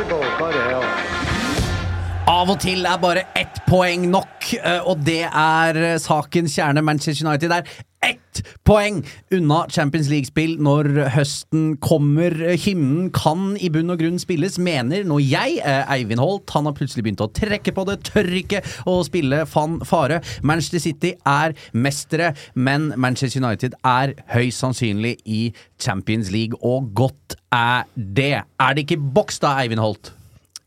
Super Bowl. Go hell. Av og til er bare ett poeng nok, eh, og det er eh, sakens kjerne. Manchester United er ett poeng unna Champions League-spill når høsten kommer. Hymnen kan i bunn og grunn spilles, mener nå jeg, eh, Eivind Holt. Han har plutselig begynt å trekke på det, tør ikke å spille fan fare. Manchester City er mestere, men Manchester United er høyst sannsynlig i Champions League, og godt er det. Er det ikke boks da, Eivind Holt?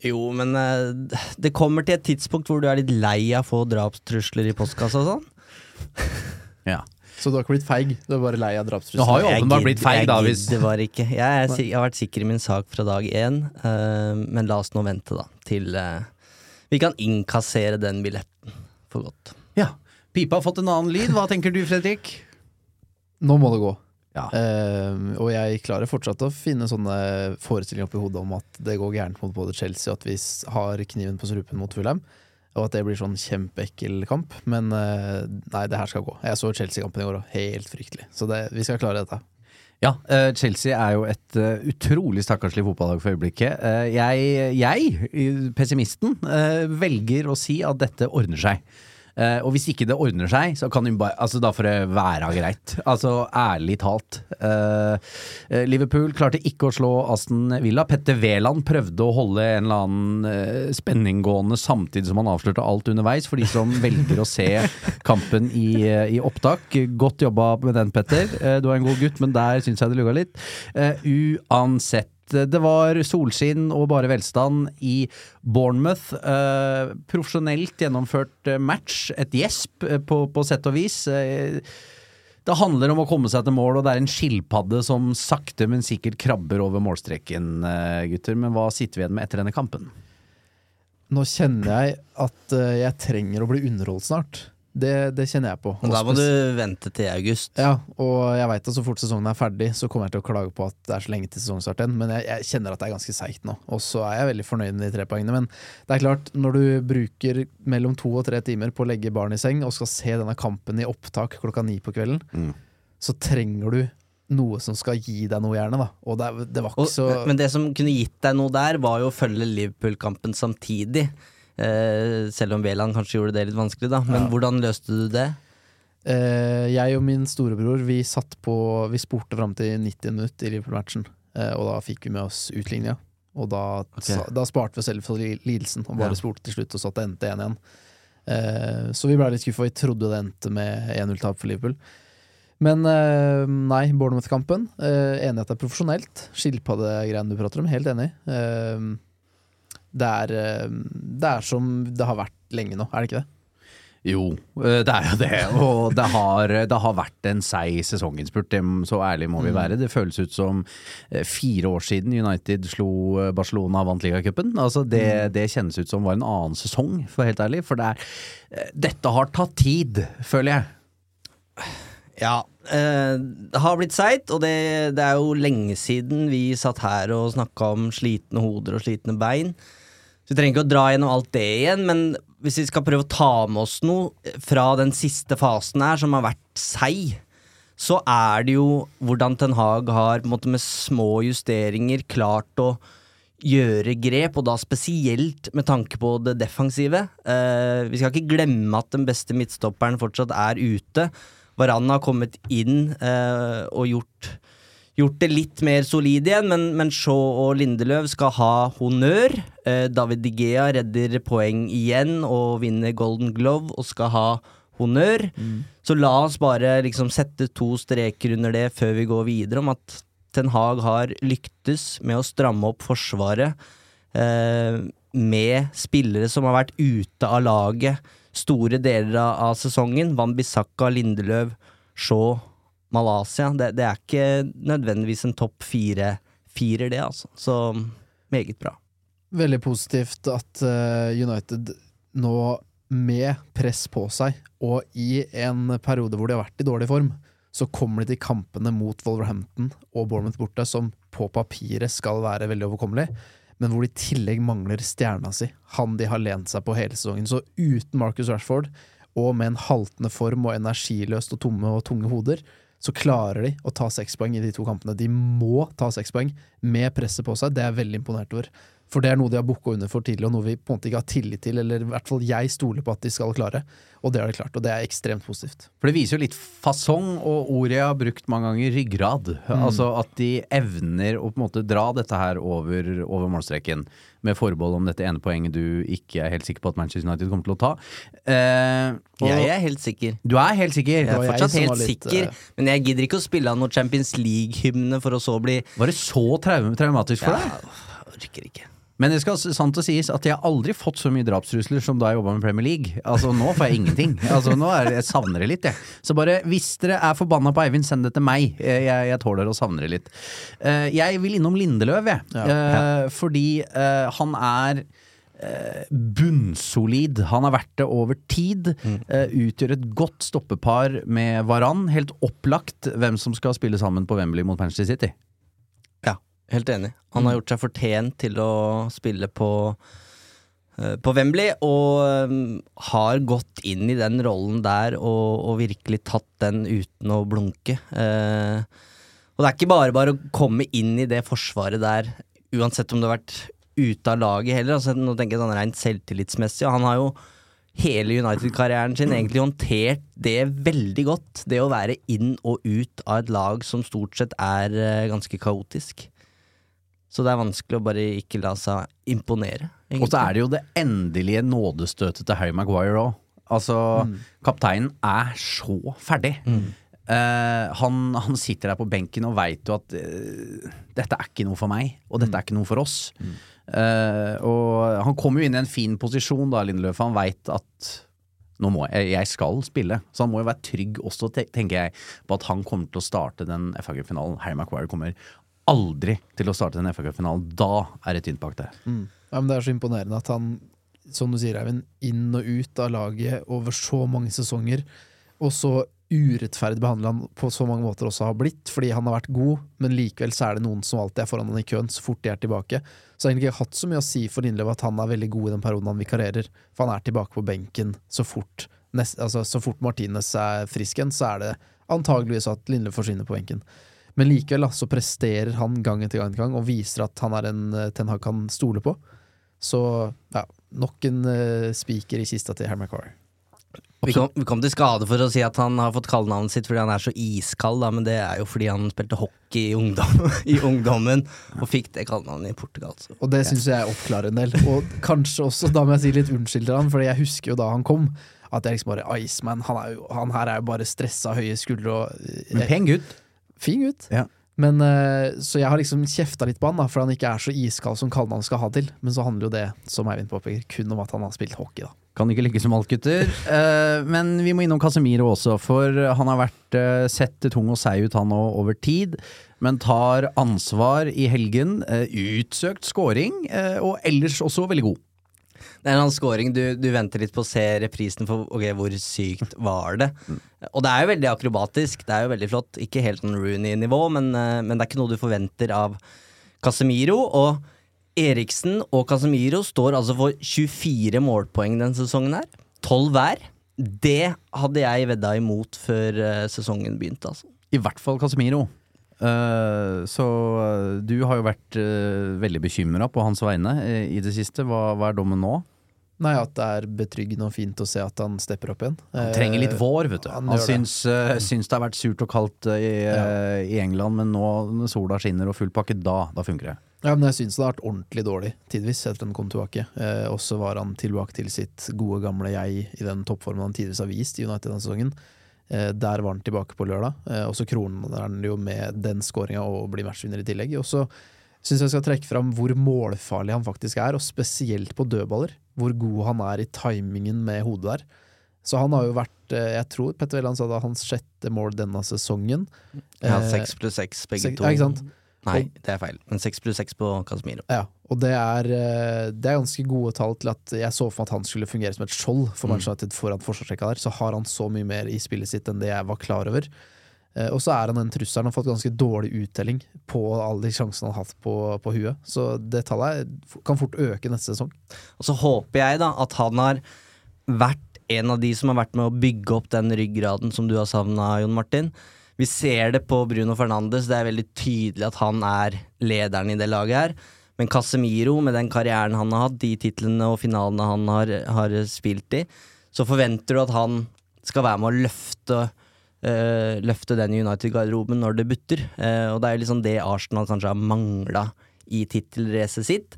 Jo, men eh, det kommer til et tidspunkt hvor du er litt lei av å få drapstrusler i postkassa og sånn. Ja. Så du har ikke blitt feig? Du er bare lei av Du drapstrusler? har jo åpenbart blitt feig, da. Hvis Jeg gidder ikke. Jeg, er, jeg har vært sikker i min sak fra dag én, uh, men la oss nå vente, da, til uh, vi kan innkassere den billetten for godt. Ja. Pipa har fått en annen lyd. Hva tenker du, Fredrik? Nå må det gå. Ja. Uh, og jeg klarer fortsatt å finne sånne forestillinger oppi hodet om at det går gærent mot både Chelsea, og at vi har kniven på strupen mot Fulham, og at det blir sånn kjempeekkel kamp. Men uh, nei, det her skal gå. Jeg så Chelsea-kampen i går, og helt fryktelig. Så det, vi skal klare dette. Ja, eh, Chelsea er jo et eh, utrolig stakkarslig fotballag for øyeblikket. Jeg, jeg, pessimisten, velger å si at dette ordner seg. Eh, og hvis ikke det ordner seg, så kan hun bare Altså, da får det være greit. Altså, ærlig talt. Eh, Liverpool klarte ikke å slå Aston Villa. Petter Wæland prøvde å holde en eller annen uh, spenning gående samtidig som han avslørte alt underveis, for de som velger å se kampen i, i opptak. Godt jobba med den, Petter. Du er en god gutt, men der syns jeg det lugga litt. Uansett. Det var solskinn og bare velstand i Bournemouth. Eh, profesjonelt gjennomført match. Et gjesp, eh, på, på sett og vis. Eh, det handler om å komme seg til mål, og det er en skilpadde som sakte, men sikkert krabber over målstreken, eh, gutter. Men hva sitter vi igjen med etter denne kampen? Nå kjenner jeg at eh, jeg trenger å bli underholdt snart. Det, det kjenner jeg på. Og da må du vente til august. Ja, og jeg veit at så fort sesongen er ferdig, så kommer jeg til å klage på at det er så lenge til sesongstart igjen, men jeg, jeg kjenner at det er ganske seigt nå. Og så er jeg veldig fornøyd med de tre poengene. Men det er klart, når du bruker mellom to og tre timer på å legge barn i seng, og skal se denne kampen i opptak klokka ni på kvelden, Mm. så trenger du noe som skal gi deg noe, gjerne. da Og det, det var ikke Og, så Men det som kunne gitt deg noe der, var jo å følge Liverpool-kampen samtidig. Eh, selv om Veland kanskje gjorde det litt vanskelig, da. Men hvordan løste du det? Eh, jeg og min storebror Vi satt på Vi spurte fram til 90 minutter i Liverpool-matchen, eh, og da fikk vi med oss utligninga. Og da, okay. da sparte vi selv for lidelsen, og bare Ja. spurte til slutt, og så at det endte 1 igjen. Eh, så vi ble litt skuffa. Vi trodde det endte med 1-0-tap for Liverpool. Men eh, nei, Bournemouth-kampen. Eh, enig at det er profesjonelt. Skilpaddegreiene du prater om, helt enig. Eh, det, er, eh, det er som det har vært lenge nå, er det ikke det? Jo, eh, det er jo det. Og det har, det har vært en seig sesonginnspurt, så ærlig må vi være. Det føles ut som eh, fire år siden United slo Barcelona og vant ligacupen. Altså det, det kjennes ut som var en annen sesong, for helt ærlig. For det er, dette har tatt tid, føler jeg. Ja, det har blitt seigt, og det, det er jo lenge siden vi satt her og snakka om slitne hoder og slitne bein. Så vi trenger ikke å dra gjennom alt det igjen, men hvis vi skal prøve å ta med oss noe fra den siste fasen her, som har vært seig, så er det jo hvordan Ten Hag har måte med små justeringer klart å gjøre grep, og da spesielt med tanke på det defensive. Eh, vi skal ikke glemme at den beste midtstopperen fortsatt er ute. Varan har kommet inn eh, og gjort, gjort det litt mer solid igjen, men, men Shaw og Lindeløv skal ha honnør. Eh, David Digea redder poeng igjen og vinner Golden Glove og skal ha honnør. Så la oss bare liksom sette to streker under det før vi går videre, om at Ten Hag har lyktes med å stramme opp forsvaret eh, med spillere som har vært ute av laget store deler av, av sesongen. Van Bissaka, Lindeløv, Shaw, Malaysia. Det, det er ikke nødvendigvis en topp fire-firer, det, altså. Så meget bra. Veldig positivt at eh, United nå, med press på seg, og i en periode hvor de har vært i dårlig form, så kommer de til kampene mot Wolverhampton og Bournemouth borte, som på papiret skal være veldig overkommelig, men hvor de i tillegg mangler stjerna si, han de har lent seg på hele sesongen. Så uten Marcus Rashford, og med en haltende form og energiløst og tomme og tunge hoder, så klarer de å ta seks poeng i de to kampene. De må ta seks poeng med presset på seg, det er jeg veldig imponert over. For det er noe de har booka under for tidlig, og noe vi på en måte ikke har tillit til, eller i hvert fall jeg stoler på at de skal klare. Og det har de klart, og det er ekstremt positivt. For det viser jo litt fasong, og ordet jeg har brukt mange ganger, ryggrad. Altså at de evner å på en måte dra dette her over, over målstreken, med forbehold om dette ene poenget du ikke er helt sikker på at Manchester United kommer til å ta. Eh, og Jeg er helt sikker. Du er helt sikker? Jeg er fortsatt helt litt, sikker, eh, men jeg gidder ikke å spille av noe Champions League-hymne for å så bli Var det så traumatisk for Ja, deg? orker ikke. Men det skal sant å sies at jeg har aldri fått så mye drapstrusler som da jeg jobba med Premier League. Altså Nå får jeg ingenting. Altså Nå er Jeg savner det litt, jeg. Så bare hvis dere er forbanna på Eivind, send det til meg. Jeg, jeg, tåler å savne det litt. Eh, jeg vil innom Lindeløv, jeg. Ja. fordi eh, han er eh, bunnsolid. Han har vært det over tid. eh, utgjør et godt stoppepar med Varan. Helt opplagt hvem som skal spille sammen på Wembley mot Manchester City. Helt enig. Han har gjort seg fortjent til å spille på eh, på Wembley, og um, har gått inn i den rollen der og, og virkelig tatt den uten å blunke. Eh, og det er ikke bare bare å komme inn i det forsvaret der, uansett om du har vært ute av laget heller. Altså, nå tenker jeg sånn rent selvtillitsmessig, han har jo hele United-karrieren sin egentlig håndtert det veldig godt. Det å være inn og ut av et lag som stort sett er eh, ganske kaotisk. Så det er vanskelig å bare ikke la seg imponere. Og så er det jo det endelige nådestøtet til Harry Maguire òg. Altså, kapteinen er så ferdig. Eh, han, han sitter der på benken og veit jo at uh, dette er ikke noe for meg, og dette er ikke noe for oss. Eh, og han kommer jo inn i en fin posisjon da, Lindeløf. Han veit at nå må jeg, jeg skal spille, så han må jo være trygg også, tenker jeg, på at han kommer til å starte den FA Cup-finalen. Harry Maguire kommer aldri til å starte den FA Cup-finalen. Da er det tynt bak der. Ja, men det er så imponerende at han, som du sier, Eivind, inn og ut av laget over så mange sesonger, og så urettferdig behandla han på så mange måter også har blitt, fordi han har vært god, men likevel så er det noen som alltid er foran han i køen så fort de er tilbake. Så jeg har ikke hatt så mye å si for Lindløv at han er veldig god i den perioden han vikarerer, for han er tilbake på benken så fort, altså, så fort Martinez er frisk igjen, så er det antageligvis at Lindløv forsvinner på benken. Men likevel så presterer han gang etter gang, etter gang og viser at han er en eh, Ten Hag kan stole på. Så ja, nok en eh, spiker i kista til Harry Maguire. Vi kom, vi kom til skade for å si at han har fått kallenavnet sitt fordi han er så iskald, da, men det er jo fordi han spilte hockey i, ungdom, i ungdommen og fikk det kallenavnet i Portugal. Så. Og det syns jeg oppklarer en del. Og kanskje også, da må jeg si litt unnskyld til han, for jeg husker jo da han kom, at jeg liksom bare Iceman, han, er jo, han her er jo bare stressa, høye skuldre og Men pen gutt. Fin gutt. Ja. Men, eh, så jeg har liksom kjefta litt på han, da, for han ikke er så iskald som kallenavnet skal ha til. Men så handler jo det, som Eivind påpeker, kun om at han har spilt hockey, da. Kan ikke lykkes som alt, gutter. Eh, men vi må innom Casemiro også, for han har vært eh, sett tung og seig ut, han òg, over tid. Men tar ansvar i helgen. Utsøkt scoring, og ellers også veldig god. Det er en annen scoring. Du, du venter litt på å se reprisen for ok, hvor sykt var det. Og det er jo veldig akrobatisk. Det er jo veldig flott. Ikke helt sånn Rooney-nivå, men, eh, men det er ikke noe du forventer av Casemiro. Og Eriksen og Casemiro står altså for 24 målpoeng denne sesongen her. 12 hver. Det hadde jeg vedda imot før eh, sesongen begynte, altså. I hvert fall Casemiro. Eh, så du har jo vært veldig bekymra på hans vegne i det siste. Hva, hva er dommen nå? Nei, at det er betryggende og fint å se at han stepper opp igjen. Han trenger litt vår, vet du. han Han, syns, det. syns, eh, det har vært surt og kaldt eh, i, ja. i England, men nå når sola skinner og full pakke, da, da funker det. Ja, men jeg syns det har vært ordentlig dårlig tidvis etter han kom tilbake. Eh, og så var han tilbake til sitt gode, gamle jeg i den toppformen han tidligere har vist i United denne sesongen. Eh, der var han tilbake på lørdag, eh, og så kroner han jo med den skåringa og blir matchvinner i tillegg. Og så syns jeg skal trekke fram hvor målfarlig han faktisk er, og spesielt på dødballer. Hvor god han er i timingen med hodet der. Så han har jo vært eh, Jeg tror Petter Welland sa det hans sjette mål denne sesongen. Ja, Eh, seks pluss seks, begge 6, to. Ja? Nei, det er feil. Men seks pluss seks på Casemiro. Ja, og det er, eh, det er ganske gode tall til at jeg så for meg at han skulle fungere som et skjold for Manchester United foran forsvarsrekka der. Så har han så mye mer i spillet sitt enn det jeg var klar over. Eh, Og så er han den trusselen. Han har fått ganske dårlig uttelling på alle de sjansene han har hatt på, på huet. Så det tallet kan fort øke neste sesong. Og så håper jeg da at han har vært en av de som har vært med å bygge opp den ryggraden som du har savna, Jon Martin. Vi ser det på Bruno Fernandes, det er veldig tydelig at han er lederen i det laget her. Men Casemiro, med den karrieren han har hatt, de titlene og finalene han har, har spilt i, så forventer du at han skal være med å løfte eh, Løfte den United-garderoben når det butter. Eh, og det er jo liksom det Arsenal kanskje har mangla i tittelracet sitt.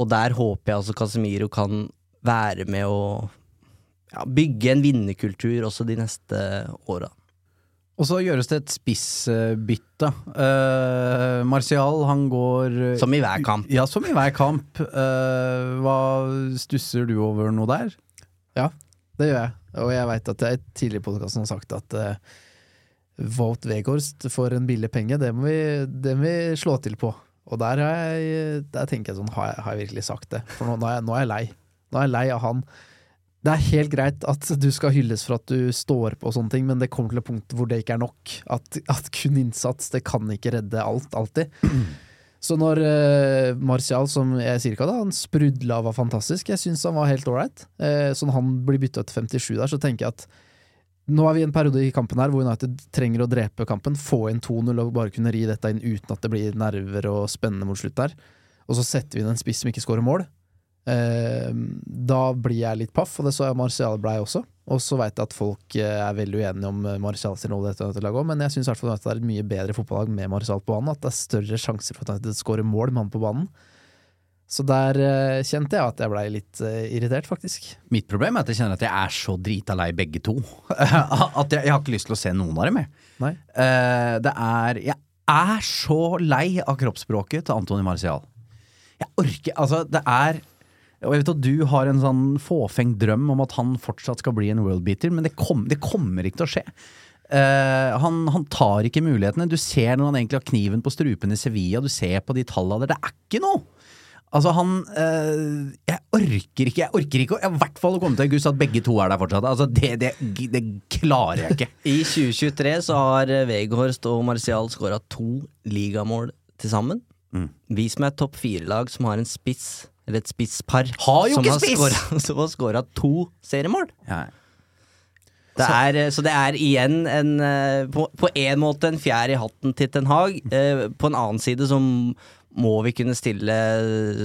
Og der håper jeg altså Casemiro kan være med å ja, bygge en vinnerkultur også de neste åra. Og så gjøres det et spissbytte. Uh, Martial, han går eh, Som i hver kamp. Ja, som i hver kamp. Uh, hva stusser du over noe der? Ja, Det gjør jeg. Og jeg veit at jeg tidligere i podkasten har sagt at uh, Wout Weghorst for en billig penge, det må, vi, det må vi slå til på. Og der, jeg, der tenker jeg sånn, har jeg, har jeg virkelig sagt det? For nå, nå, er jeg, nå er jeg lei. Nå er jeg lei av han. Det er helt greit at du skal hylles for at du står på og sånne ting, men det kommer til et punkt hvor det ikke er nok. At, at kun innsats, det kan ikke redde alt, alltid. Så når uh, Martial, som jeg sier ikke hadde, han sprudla og var fantastisk, jeg syns han var helt ålreit. Uh, så når han blir bytta til 57 der, så tenker jeg at nå er vi i en periode i kampen her hvor United trenger å drepe kampen, få inn 2-0 og bare kunne ri dette inn uten at det blir nerver og spennende mot slutt der. Og så setter vi inn en spiss som ikke skårer mål. Uh, da blir jeg litt paff, og det så jeg Martial blei også. Og så veit jeg at folk eh, er veldig uenige om Marcial sin rolle i dette laget òg, men jeg syns det er et mye bedre fotballag med Marcial på banen. At det er større sjanser for at han skårer mål med han på banen. Så der eh, kjente jeg at jeg blei litt eh, irritert, faktisk. Mitt problem er at jeg kjenner at jeg er så drita lei begge to. at jeg, jeg har ikke lyst til å se noen av dem, jeg. Nei. Eh, det er Jeg er så lei av kroppsspråket til Antony Marcial. Jeg orker Altså, det er og jeg vet at du har en sånn fåfeng drøm om at han fortsatt skal bli en worldbeater, men det, kom, det kommer ikke til å skje. Uh, han, han tar ikke mulighetene. Du ser når han egentlig har kniven på strupen i Sevilla, du ser på de tallene der. Det er ikke noe! Altså, han øh, Jeg orker ikke Jeg orker ikke å- I hvert fall å komme til august at begge to er der fortsatt. Altså, det, det, det klarer jeg ikke. I 2023 så har Weghorst og Martial skåra to ligamål til sammen. Mm. Vi som er topp fire-lag som har en spiss, eller et spisspar, Har jo som, ikke spiss! som har skåra to seriemål. Ja. Det er, eh, så det er igjen en eh, på, én en måte en fjær i hatten til Ten Hag. Eh, på en annen side så må vi kunne stille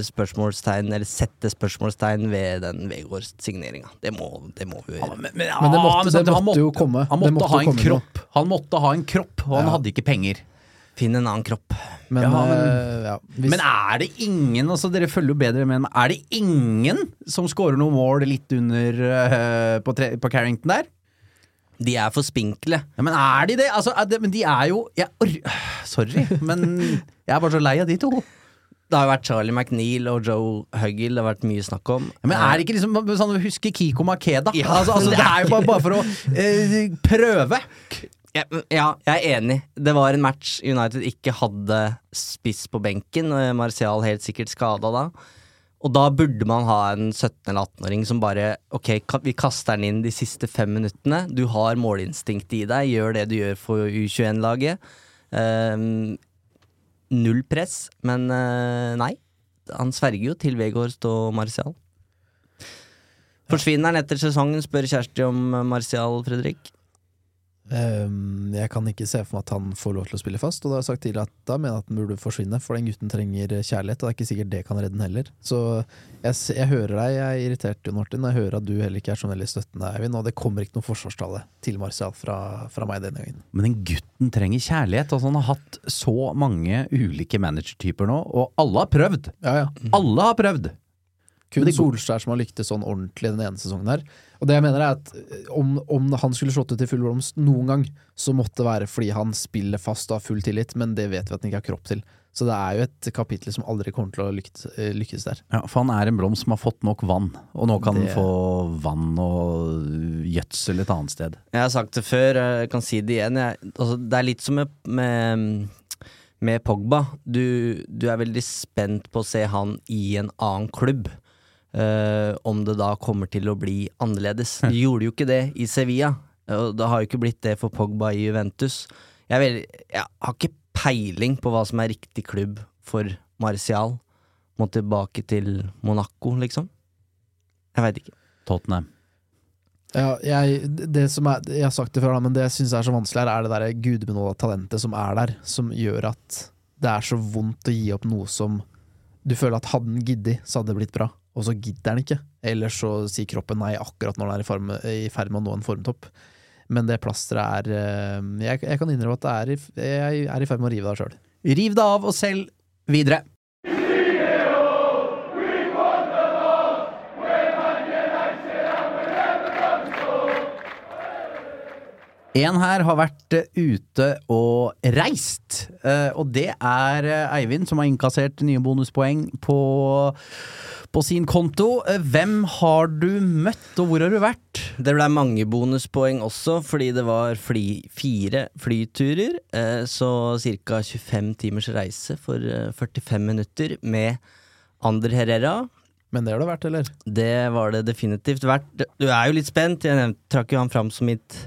spørsmålstegn, eller sette spørsmålstegn ved den Weghorst-signeringa. Det, må- det må vi gjøre. Men, Men det måtte- det han måtte jo komme. Han måtte, måtte ha en komme kropp. Han måtte ha en kropp, og han Ja. hadde ikke penger. Finn en annen kropp. Men, Ja, men- eh, ja, hvis, Men er det ingen, altså dere følger jo bedre med, men er det ingen som scorer noe mål litt under øh, på, tre, på Carrington der? De er for spinkle. Ja, men er de det? Altså, er det men de er jo jeg, or, Sorry, men jeg er bare så lei av de to. Det har jo vært Charlie McNeil og Joe Huggill det har vært mye snakk om. Ja, men er det ikke liksom sånn huske Kiko Makeda? Ja, altså, altså, det er jo bare, bare for å eh, prøve. Ja, ja, jeg er enig. Det var en match United ikke hadde spiss på benken, Martial helt sikkert skada da. Og da burde man ha en 17- eller 18-åring som bare Ok, vi kaster den inn de siste fem minuttene. Du har målinstinkt i deg, gjør det du gjør for U21-laget. Um, null press, men uh, nei. Han sverger jo til Vegårst og Martial. Forsvinner han etter sesongen, spør Kjersti om Martial, Fredrik. Ehm, jeg kan ikke se for meg at han får lov til å spille fast, og da har jeg sagt tidligere at da mener jeg at han burde forsvinne, for den gutten trenger kjærlighet, og det er ikke sikkert det kan redde den heller. Så jeg, jeg hører deg, jeg er irritert, Jon Martin, jeg hører at du heller ikke er så veldig støttende, Eivind, og det kommer ikke noe forsvarstale til Marcial fra, fra meg denne gangen. Men den gutten trenger kjærlighet. Altså, han har hatt så mange ulike managertyper nå, og alle har prøvd! Ja, ja. Alle har prøvd! Kun Men det går- Solskjær som har lyktes sånn ordentlig den ene sesongen her. Og det jeg mener er at eh, om, om han skulle slått ut i full blomst noen gang, så måtte det være fordi han spiller fast og har full tillit, men det vet vi at han ikke har kropp til. Så det er jo et kapittel som aldri kommer til å lykkes, eh, lykkes der. Ja, For han er en blomst som har fått nok vann, og nå kan Det- han få vann og gjødsel et annet sted. Jeg har sagt det før, jeg kan si det igjen. Jeg, altså, det er litt som med, med, med Pogba. Du, du er veldig spent på å se han i en annen klubb. Eh, om det da kommer til å bli annerledes. De gjorde jo ikke det i Sevilla, og det har jo ikke blitt det for Pogba i Juventus. Jeg, er jeg har ikke peiling på hva som er riktig klubb for Martial. Må tilbake til Monaco, liksom. Jeg veit ikke. Tottenham. Ja, jeg, det som er, jeg har sagt det før, men det jeg syns er så vanskelig her, er det der gudbenåda talentet som er der, som gjør at det er så vondt å gi opp noe som du føler at hadde den giddet, så hadde det blitt bra. Og så gidder den ikke. Eller så sier kroppen nei akkurat når den er i ferd med å nå en formtopp. Men det plasteret er eh, jeg, jeg kan innrømme at det er i, jeg er i ferd med å rive det av sjøl. Riv det av og selg videre. En her har vært eh, ute og reist, eh, og det er eh, Eivind som har innkassert nye bonuspoeng på, på sin konto. Hvem har du møtt, og hvor har du vært? Det ble mange bonuspoeng også, fordi det var fly, fire flyturer. Eh, så ca. 25 timers reise for eh, 45 minutter med Ander Herrera. Men det har det vært, eller? Det var det definitivt verdt. Du er jo litt spent. Jeg trakk jo han fram som mitt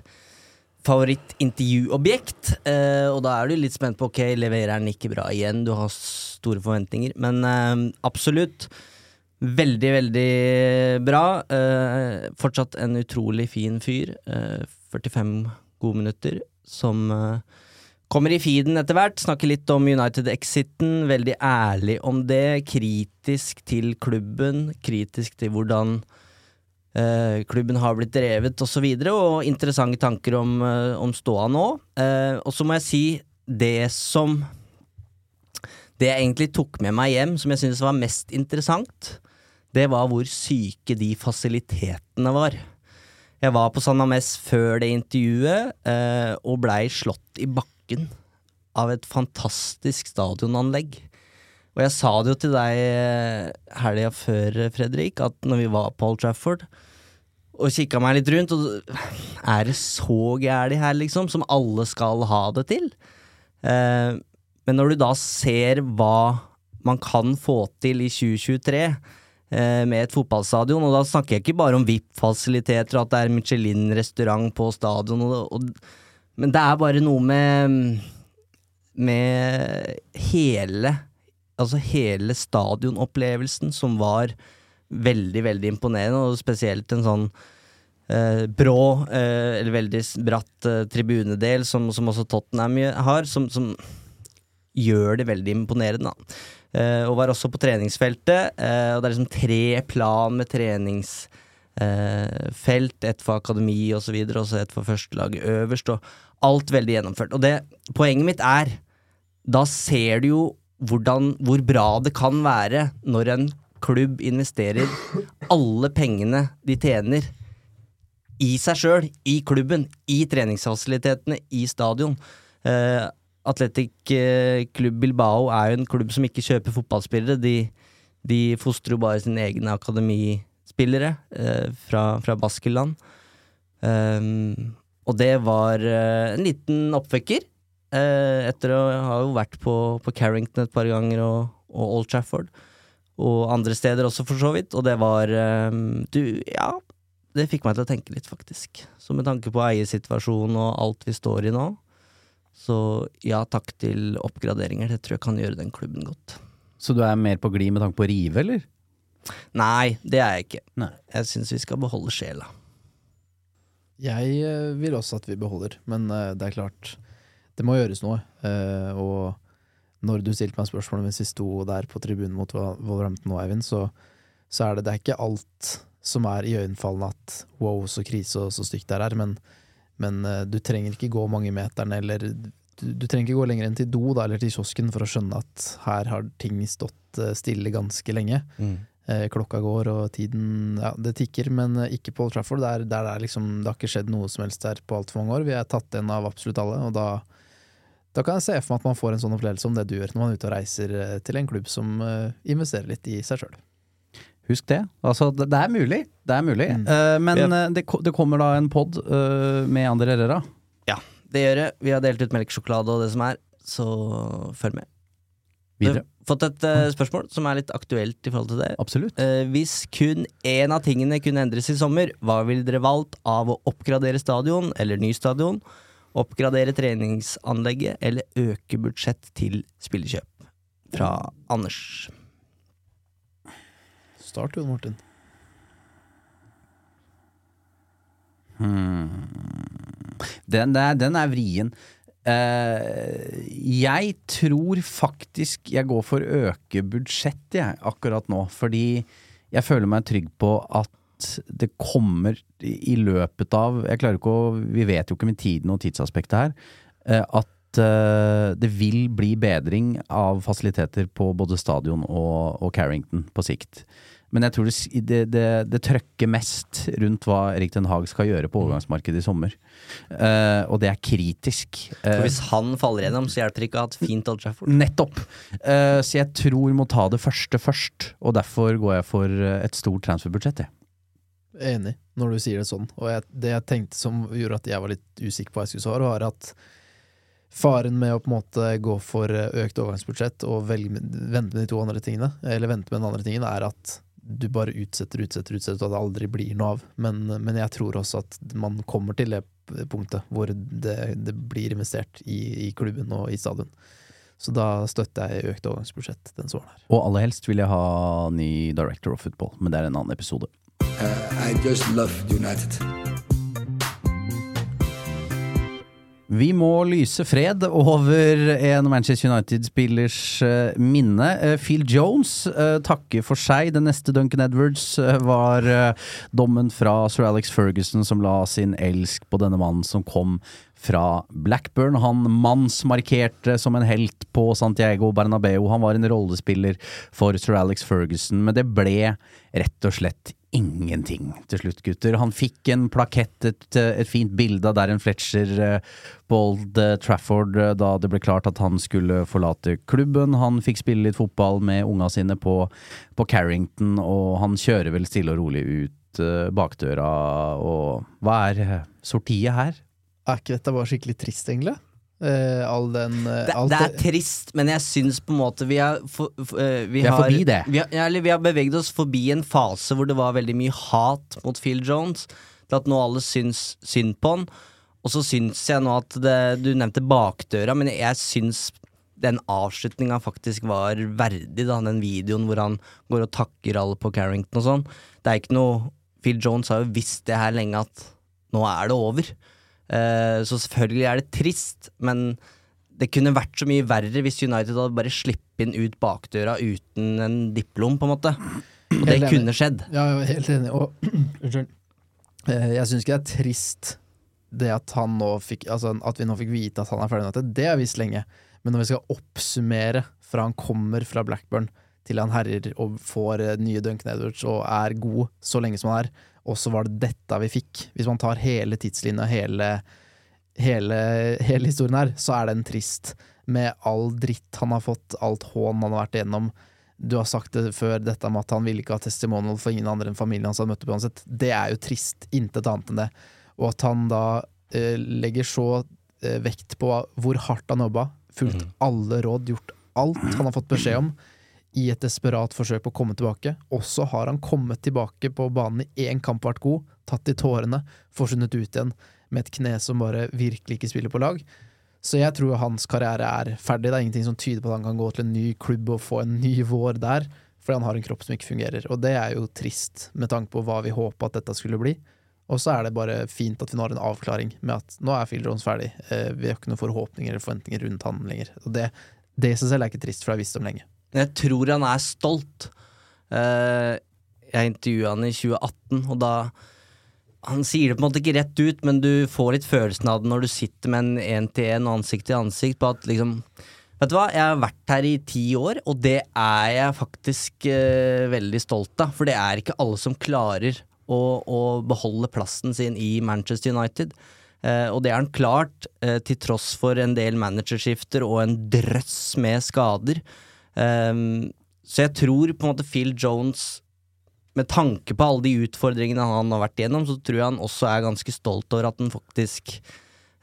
favorittintervjuobjekt. Eh, og da er du litt spent på ok, leverer den ikke bra igjen? Du har store forventninger. Men eh, absolutt. Veldig, veldig bra. Eh, fortsatt en utrolig fin fyr. Eh, 45 gode minutter. Som eh, kommer i feeden etter hvert. Snakker litt om United-exiten. Veldig ærlig om det. Kritisk til klubben. Kritisk til hvordan eh, klubben har blitt drevet, osv. Og, så videre, og interessante tanker om, uh, om ståa nå. Uh, og så må jeg si det som Det jeg egentlig tok med meg hjem, som jeg syntes var mest interessant, det var hvor syke de fasilitetene var. Jeg var på San Ames før det intervjuet, og blei slått i bakken av et fantastisk stadionanlegg. Og jeg sa det jo til deg eh, helga før, Fredrik, at når vi var på Old Trafford og kikka meg litt rundt, og er det så gærent her, liksom, som alle skal ha det til? Eh, men når du da ser hva man kan få til i 2023 eh, med et fotballstadion, og da snakker jeg ikke bare om VIP-fasiliteter og at det er Michelin-restaurant på stadion, og, og, men det er bare noe med med hele Altså hele stadionopplevelsen som var veldig, veldig imponerende, og spesielt en sånn eh, brå, eh, eller veldig bratt eh, tribunedel, som, som også Tottenham har, som, som gjør det veldig imponerende. Eh, og var også på treningsfeltet, eh, og det er liksom tre plan med treningsfelt, eh, ett for akademi og så videre, og så ett for førstelaget øverst, og alt veldig gjennomført. Og det, poenget mitt er, da ser du jo hvordan, hvor bra det kan være når en klubb investerer alle pengene de tjener i seg sjøl, i klubben, i treningsfasilitetene, i stadion. Uh, Atletic eh, Klubb Bilbao er jo en klubb som ikke kjøper fotballspillere. De, de fostrer jo bare sine egne akademispillere uh, fra, fra Baskeland. Um, og det var eh, en liten oppvekker. Eh, etter å ha jo vært på, på Carrington et par ganger og, og Old Trafford. Og andre steder også, for så vidt. Og det var eh, Du, ja. Det fikk meg til å tenke litt, faktisk. Så med tanke på eiersituasjonen og alt vi står i nå, så ja takk til oppgraderinger. Det tror jeg kan gjøre den klubben godt. Så du er mer på glid med tanke på å rive, eller? Nei, det er jeg ikke. Nei. Jeg syns vi skal beholde sjela. Jeg eh, vil også at vi beholder, men eh, det er klart Det må gjøres noe. Eh, og når du stilte meg spørsmålet mens vi sto der på tribunen mot Wolverhampton nå, Eivind, så, så er det, det er ikke alt som er iøynefallende at wow, så krise og så stygt det er her, men, men eh, du trenger ikke gå mange meterne, eller du, du trenger ikke gå lenger enn til do da, eller til kiosken for å skjønne at her har ting stått eh, stille ganske lenge. Eh, klokka går og tiden ja, det tikker, men eh, ikke på Old Trafford. Der, der er liksom, det har ikke skjedd noe som helst der på altfor mange år. Vi er tatt igjen av absolutt alle, og da, da kan jeg se for meg at man får en sånn opplevelse om det du gjør når man er ute og reiser eh, til en klubb som eh, investerer litt i seg sjøl. Husk det. Altså, det, er mulig. Det er mulig. Eh, men Ja. det, det kommer da en pod uh, med Ander Herrera. Ja, det gjør det. Vi har delt ut melkesjokolade og det som er, så følg med. Videre. Vi har fått et uh, spørsmål som er litt aktuelt i forhold til det. Absolutt. Eh, hvis kun én av tingene kunne endres i sommer, hva ville dere valgt av å oppgradere stadion eller ny stadion, oppgradere treningsanlegget eller øke budsjett til spillekjøp? Fra Anders. Start, Jon Martin. Den, er, den er vrien. Uh, jeg tror faktisk jeg går for å øke budsjettet jeg, akkurat nå. Fordi jeg føler meg trygg på at det kommer i løpet av Jeg klarer ikke å Vi vet jo ikke med tiden og tidsaspektet her. eh, at eh, det vil bli bedring av fasiliteter på både stadion og, og Carrington på sikt. Men jeg tror det, det, det, det trøkker mest rundt hva Erik Den Haag skal gjøre på overgangsmarkedet i sommer. Uh, og det er kritisk. For hvis han faller gjennom, så hjelper det ikke å ha et fint Old Trafford. Nettopp! Uh, så jeg tror må ta det første først, og derfor går jeg for et stort transferbudsjett. jeg. Enig, når du sier det sånn. Og jeg, det jeg tenkte som gjorde at jeg var litt usikker på hva jeg skulle svare, var at faren med å på en måte gå for eh, økt overgangsbudsjett og velge, vente med de to andre tingene, eller vente med den andre tingen, er at du bare utsetter, utsetter, utsetter, og det aldri blir noe av. Men, men jeg tror også at man kommer til det punktet hvor det, det blir investert i, i klubben og i stadion. Så da støtter jeg økt overgangsbudsjett den sommeren. Og aller helst vil jeg ha ny director of football, men det er en annen episode. I just love United. Vi må lyse fred over en Manchester United-spillers eh, minne. Eh, Phil Jones eh, takker for seg. Den neste Duncan Edwards var dommen fra sir Alex Ferguson som la sin elsk på denne mannen som kom fra Blackburn. Han mannsmarkerte som en helt på Santiago Bernabeu. Han var en rollespiller for sir Alex Ferguson, men det ble rett og slett ingenting til slutt, gutter. Han fikk en plakett, et, et fint bilde av Darren Fletcher Bold Old eh, Trafford eh, da det ble klart at han skulle forlate klubben. Han fikk spille litt fotball med unga sine på, på Carrington, og han kjører vel stille og rolig ut eh, bakdøra. Og hva er eh, sortiet her? Er ikke dette bare skikkelig trist, egentlig? Eh, all den uh, Det, alt det er trist, men jeg syns på en måte vi er, for, eh, vi, Vi er har, forbi det. Vi har, ja, eller vi har beveget oss forbi en fase hvor det var veldig mye hat mot Phil Jones, til at nå alle syns synd på han. Og så syns jeg nå at det, Du nevnte bakdøra, men jeg syns den avslutninga faktisk var verdig, da. Den videoen hvor han går og takker alle på Carrington og sånn. Det er ikke noe Phil Jones har jo visst det her lenge at nå er det over. Eh, så selvfølgelig er det trist, men det kunne vært så mye verre hvis United hadde bare sluppet inn ut bakdøra uten en diplom, på en måte. Og det kunne skjedd. Ja, jeg er helt enig. Og unnskyld. Eh, Jeg syns ikke det er trist det at han nå fikk Altså at vi nå fikk vite at han er ferdig med dette. Det har jeg visst lenge. Men når vi skal oppsummere fra han kommer fra Blackburn til han herjer og får eh, nye Duncan Edwards og er god så lenge som han er, og så var det dette vi fikk. Hvis man tar hele tidslinja, hele, hele, hele historien her, så er den trist. Med all dritt han har fått, alt hån han har vært igjennom. Du har sagt det før, dette med at han ville ikke ha testimonial for ingen andre enn familien hans han møtte på uansett. Det er jo trist. Intet annet enn det. Og at han da eh, legger så eh, vekt på hvor hardt han jobba, fulgt alle råd, gjort alt han har fått beskjed om, i et desperat forsøk på å komme tilbake. Også har han kommet tilbake på banen i én kamp, vært god, tatt i tårene, forsvunnet ut igjen med et kne som bare virkelig ikke spiller på lag. Så jeg tror hans karriere er ferdig. Det er ingenting som tyder på at han kan gå til en ny klubb og få en ny vår der, fordi han har en kropp som ikke fungerer. Og det er jo trist, med tanke på hva vi håpa at dette skulle bli. Og så er det bare fint at vi nå har en avklaring med at nå er Phil Jones ferdig. Eh, vi har ikke noen forhåpninger eller forventninger rundt han lenger. Og det, det i seg selv er ikke trist, for det har jeg visst om lenge. Jeg tror han er stolt. Eh, jeg intervjua han i 2018, og da Han sier det på en måte ikke rett ut, men du får litt følelsen av det når du sitter med en én-til-én ansikt til ansikt, på at liksom Vet du hva, jeg har vært her i ti år, og det er jeg faktisk eh, veldig stolt av. For det er ikke alle som klarer å, å beholde plassen sin i Manchester United. Eh, og det har han klart, eh, til tross for en del managerskifter og en drøss med skader. Ehm, så jeg tror på en måte Phil Jones med tanke på alle de utfordringene han har vært igjennom, så tror jeg han også er ganske stolt over at han faktisk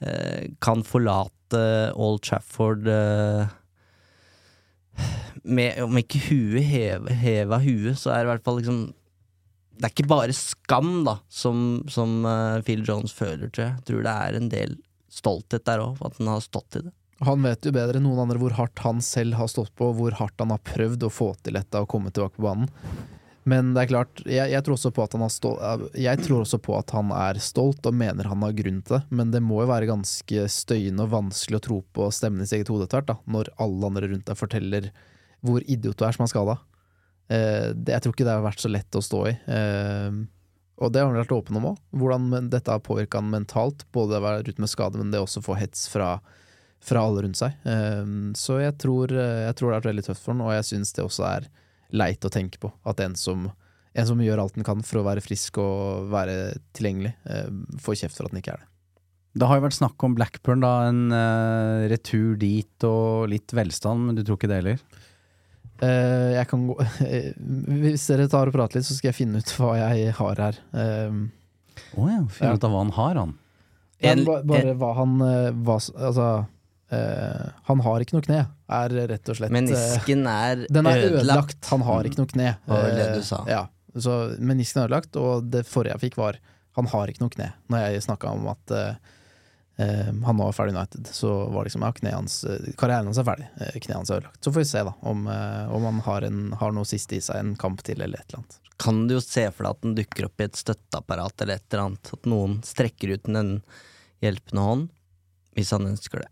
uh, kan forlate Old Trafford uh, med, Om ikke huet heva huet, så er det i hvert fall liksom Det er ikke bare skam, da, som, som uh, Phil Jones føler, tror jeg. Jeg tror det er en del stolthet der òg, at han har stått i det. Han vet jo bedre enn noen andre hvor hardt han selv har stått på, hvor hardt han har prøvd å få til dette og komme tilbake på banen. Men det er klart, jeg, jeg, tror stå, jeg tror også på at han er stolt og mener han har grunn til det, men det må jo være ganske støyende og vanskelig å tro på stemmen i sitt eget hode etter når alle andre rundt deg forteller hvor idiot du er som er skada. Eh, jeg tror ikke det har vært så lett å stå i. Eh, og det har han vært åpen om òg, hvordan dette har påvirka han mentalt. Både det å være ute med skade, men det også å få hets fra, fra alle rundt seg. Eh, så jeg tror, jeg tror, det har vært veldig tøft for han, og jeg syns det også er leit å tenke på. At en som, en som gjør alt den kan for å være frisk og være tilgjengelig, får kjeft for at den ikke er det. Det har jo vært snakk om Blackburn, da. En uh, retur dit og litt velstand, men du tror ikke det heller? Uh, jeg kan gå Hvis dere tar og prater litt, så skal jeg finne ut hva jeg har her. Å uh, oh ja, finne ut av hva han har, han. En, bare hva han hva, Altså han har ikke noe kne, er rett og slett Menisken er, den er ødelagt. ødelagt. Han har ikke noe kne. Uh, det. Ja, så menisken er ødelagt, og det forrige jeg fikk, var han har ikke noe kne. Når jeg snakka om at Uh, han er ferdig United, så var liksom ja, hans, karrieren hans er ferdig. Uh, kneet hans er ødelagt. Så får vi se da om, uh, om han har, en, har, noe siste i seg, en kamp til eller et eller annet. Kan du jo se for deg at den dukker opp i et støtteapparat eller et eller annet, at noen strekker ut en hjelpende hånd, hvis han ønsker det.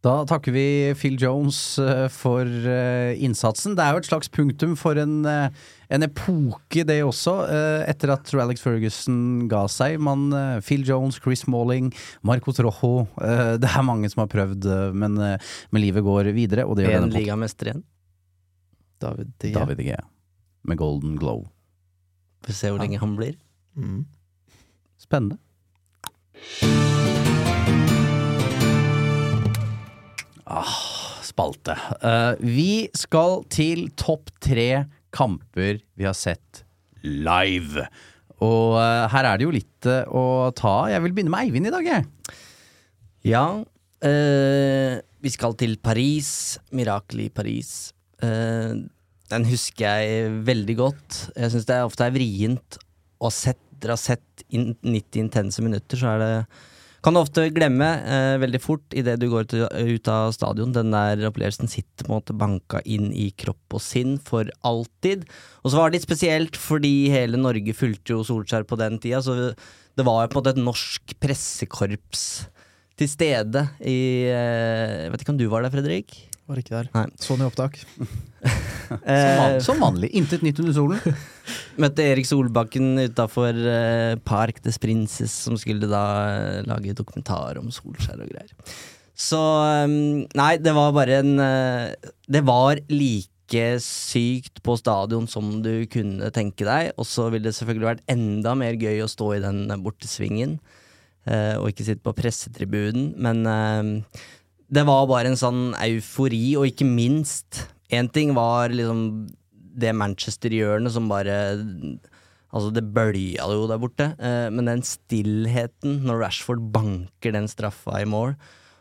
Da takker vi Phil Jones eh, for eh, innsatsen. Det er jo et slags punktum for en, eh, en epoke, det også, etter at Alex Ferguson ga seg. Man, Phil Jones, Chris Malling, Marco Rojo eh, Det er mange som har prøvd, men, men livet går videre. Og det gjør En denne ligamester igjen. David De David De Gea med Golden Glow. Får se hvor lenge han blir. Mm. Spennende. Ah, spalte. Uh, vi skal til topp tre kamper vi har sett live. Og uh, her er det jo litt uh, å ta. Jeg vil begynne med Eivind i dag, jeg. Ja, vi skal til Paris. Mirakel i Paris. Den husker jeg veldig godt. Jeg syns det ofte er vrient å sett, dere har sett in 90 intense minutter, så er det kan du ofte glemme eh, veldig fort idet du går til, ut av stadion. Den der opplevelsen sitter på en måte banka inn i kropp og sinn for alltid. Og så var det litt spesielt fordi hele Norge fulgte jo Solskjær på den tida, så det var jo på en måte et norsk pressekorps til stede i eh, Jeg vet ikke om du var der, Fredrik? Var ikke der. Nei. Sånn i opptak. Som, Eh, som vanlig. Intet nytt under solen. Møtte Erik Solbakken utafor eh, Park des Princes, som skulle da eh, lage dokumentar om Solskjær og greier. Så Nei, det var bare en eh, Det var like sykt på stadion som du kunne tenke deg, og så ville det selvfølgelig vært enda mer gøy å stå i den bortesvingen, eh, og ikke sitte på pressetribunen, men det var bare en sånn eufori, og ikke minst Én ting var liksom det Manchester-hjørnet som bare Altså, det bølja jo der borte, eh, men den stillheten når Rashford banker den straffa i mål,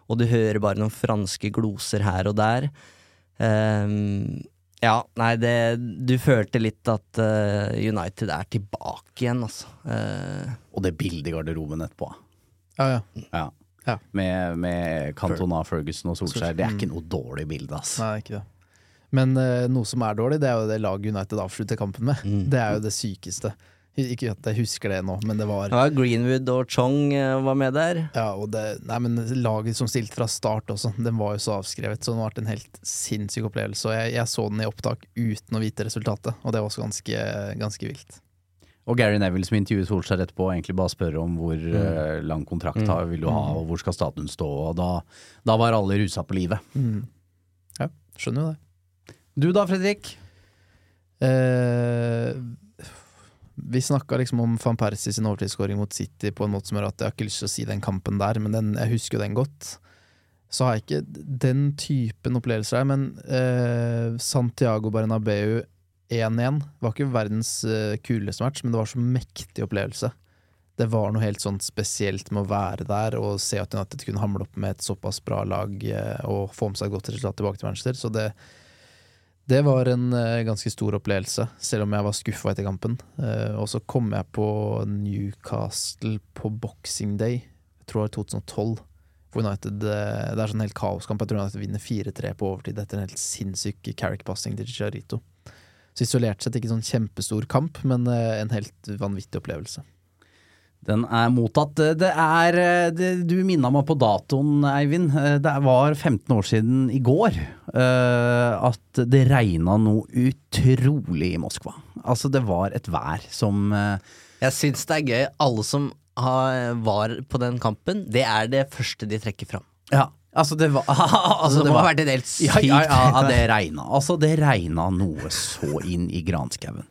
og du hører bare noen franske gloser her og der Ehm, Ja, nei, det Du følte litt at eh, United er tilbake igjen, altså. Eh, Og det bildet i garderoben etterpå. Ja, ja. Ja. Ja. Med, med Cantona, Ferguson og Solskjær. Det er ikke noe dårlig bilde, ass. Nei, ikke det. Men eh, noe som er dårlig, det er jo det laget United avslutter kampen med. Mm. Det er jo det sykeste. Ikke at jeg husker det nå, men det var ja, Greenwood og Chong eh, var med der. Ja, og det, nei, men laget som stilte fra start også, den var jo så avskrevet, så det har vært en helt sinnssyk opplevelse. Og jeg, jeg så den i opptak uten å vite resultatet, og det var også ganske, ganske vilt. Og Gary Neville som intervjuet Solskjær etterpå, egentlig bare spørre om hvor eh, lang kontrakt mm. vil du ha, og hvor skal staten stå, og da, da var alle rusa på livet. Mm. Ja, skjønner jo det. Du da, Fredrik? Eh, vi snakka liksom om van Persie sin overtidsskåring mot City på en måte som gjør at jeg har ikke lyst til å si den kampen der, men den, jeg husker jo den godt. Så har jeg ikke den typen opplevelser her, men eh, Santiago Bernabeu 1-1 var ikke verdens eh, kuleste match, men det var så mektig opplevelse. Det var noe helt sånn spesielt med å være der og se at United kunne hamle opp med et såpass bra lag eh, og få med seg et godt resultat tilbake til Manchester. Så det, det var en eh, ganske stor opplevelse, selv om jeg var skuffa etter kampen. Og så kom jeg på Newcastle på Boxing Day, jeg tror det var 2012. For United, det er sånn helt kaoskamp. Jeg tror United vinner 4-3 på overtid etter en helt sinnssyk Carrick-passing til Chicharito. Så isolert sett ikke sånn kjempestor kamp, men eh, en helt vanvittig opplevelse. Den er mottatt. Det er eh, det, Du minna meg på datoen, Eivind. Eh, Det var 15 år siden i går uh, at det regna noe utrolig i Moskva. Altså, det var et vær som uh, Jeg syns det er gøy. Alle som har, var på den kampen, det er det første de trekker fram. Ja, altså det var Altså, det må ha vært et helt sykt ja, ja, ja, det regna. Altså, det regna noe så inn i granskauen.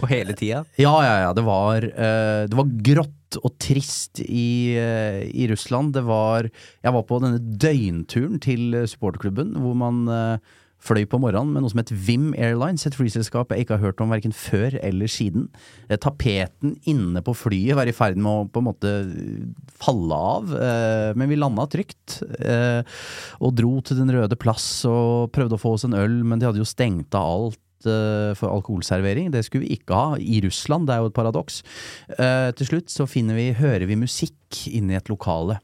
Og hele tida. Ja, ja, ja. Det var, uh, det var grått og trist i, uh, i Russland. Det var Jeg var på denne døgnturen til supporterklubben, hvor man eh, fløy på morgenen med noe som het Vim Airlines, et flyselskap jeg ikke har hørt om verken før eller siden. Eh, tapeten inne på flyet var i ferd med å på en måte falle av, eh, men vi landa trygt. eh, og dro til Den røde plass og prøvde å få oss en øl, men de hadde jo stengt av alt eh, for alkoholservering. Det skulle vi ikke ha i Russland, det er jo et paradoks. Uh, til slutt så finner vi, hører vi musikk inne i et lokale.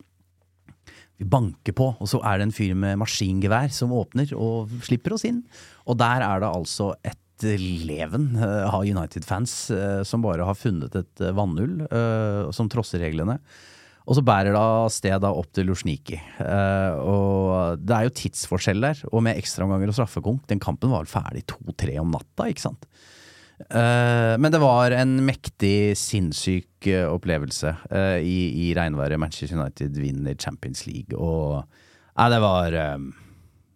Vi banker på, og så er det en fyr med maskingevær som åpner og slipper oss inn. Og der er det altså et leven eh, av United-fans eh, som bare har funnet et eh, vannhull som trosser reglene. Og så bærer det av sted opp til Luzjniki. Og det er jo tidsforskjell der, og med ekstraomganger og straffekonk. Den kampen var vel ferdig to-tre om natta, ikke sant. Eh, men det var en mektig, sinnssyk eh, opplevelse eh, i, i regnværet. Manchester United vinner Champions League, og Nei, det var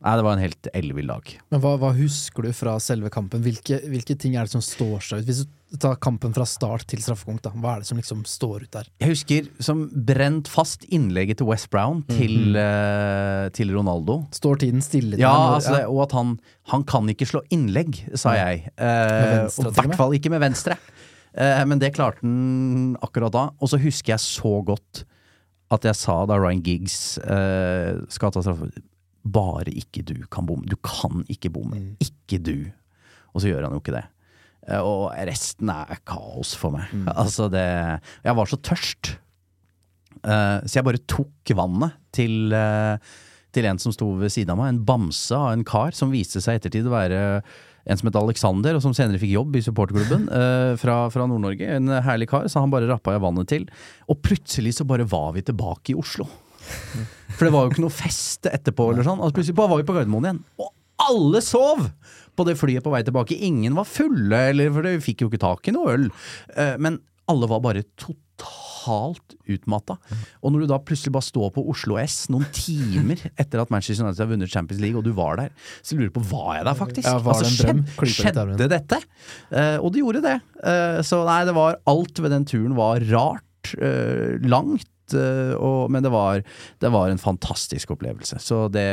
Nei, det var en helt ellevill dag. Men hva, hva husker du fra selve kampen? Hvilke, hvilke ting er det som står seg ut? Hvis du tar kampen fra start til straffekonk, da. hva er det som liksom står ut der? Jeg husker som brent fast innlegget til West Brown til, eh, til Ronaldo. Står tiden stille? Ja, når- altså, og at han, han kan ikke slå innlegg, sa jeg. Uh, venstre, og I hvert fall ikke med venstre. Uh, men det klarte han akkurat da. Og så husker jeg så godt at jeg sa da Ryan Giggs uh, skal ta straffe Bare ikke du kan bomme. Du kan ikke bomme. Mm. Ikke du. Og så gjør han jo ikke det. Eh, og resten er kaos for meg. Mm. Altså, det Jeg var så tørst. Uh, så jeg bare tok vannet til, uh, til en som sto ved siden av meg. En bamse av en kar som viste seg i ettertid å være en som het Alexander, og som senere fikk jobb i supporterklubben uh, fra, fra Nord-Norge. En herlig kar, så han bare rappa jeg vannet til. Og plutselig så bare var vi tilbake i Oslo. For det var jo ikke noe fest etterpå, eller sånn. Altså plutselig bare var vi på Gardermoen igjen. Og alle sov! På det flyet på vei tilbake. Ingen var fulle, eller, for vi fikk jo ikke tak i noe øl. Eh, Men alle var bare totalt utmatta. Og når du da plutselig bare står på Oslo S noen timer etter at Manchester United har vunnet Champions League, og du var der, så lurer du på var jeg der faktisk? Ja, var det en drøm? skjed- Klypa litt i armen. skjedde dette? Eh, og det gjorde det. Eh, så nei, det var alt ved den turen var rart. langt. Eh, og, men det var, det var en fantastisk opplevelse. Så det,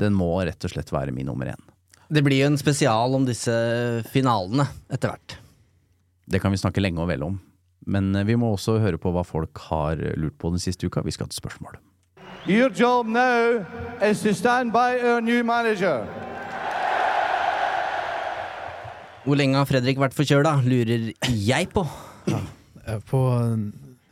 den må rett og slett være min nummer én. Det blir jo en spesial om disse finalene etter hvert. Det kan vi snakke lenge og vel om. Men eh, vi må også høre på hva folk har lurt på den siste uka. Vi skal til spørsmål. Your job now is to stand by our new manager. Hvor lenge har Fredrik vært forkjøla, lurer jeg på. Ja, På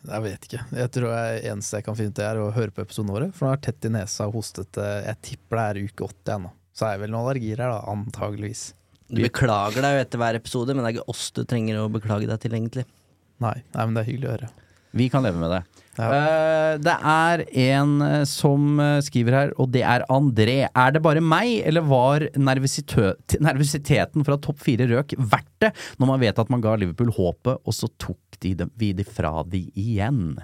Jeg vet ikke. Jeg tror det eneste jeg kan finne ut, er å høre på episoden vår. For nå har jeg tett i nesa og hostet eh, Jeg tipper det er uke 80 ennå. Så er det vel noen allergier her, da. Antageligvis. Du beklager deg jo etter hver episode, men det er ikke oss du trenger å beklage deg til, egentlig. Nei, nei men det er hyggelig å høre. Vi kan leve med det. Ja. Eh, det er en eh, som eh, skriver her, og det er André. Er det bare meg, eller var nervøsiteten fra topp fire røk verdt det, når man vet at man ga Liverpool håpet, og så tok de dem, vi de fra de igjen?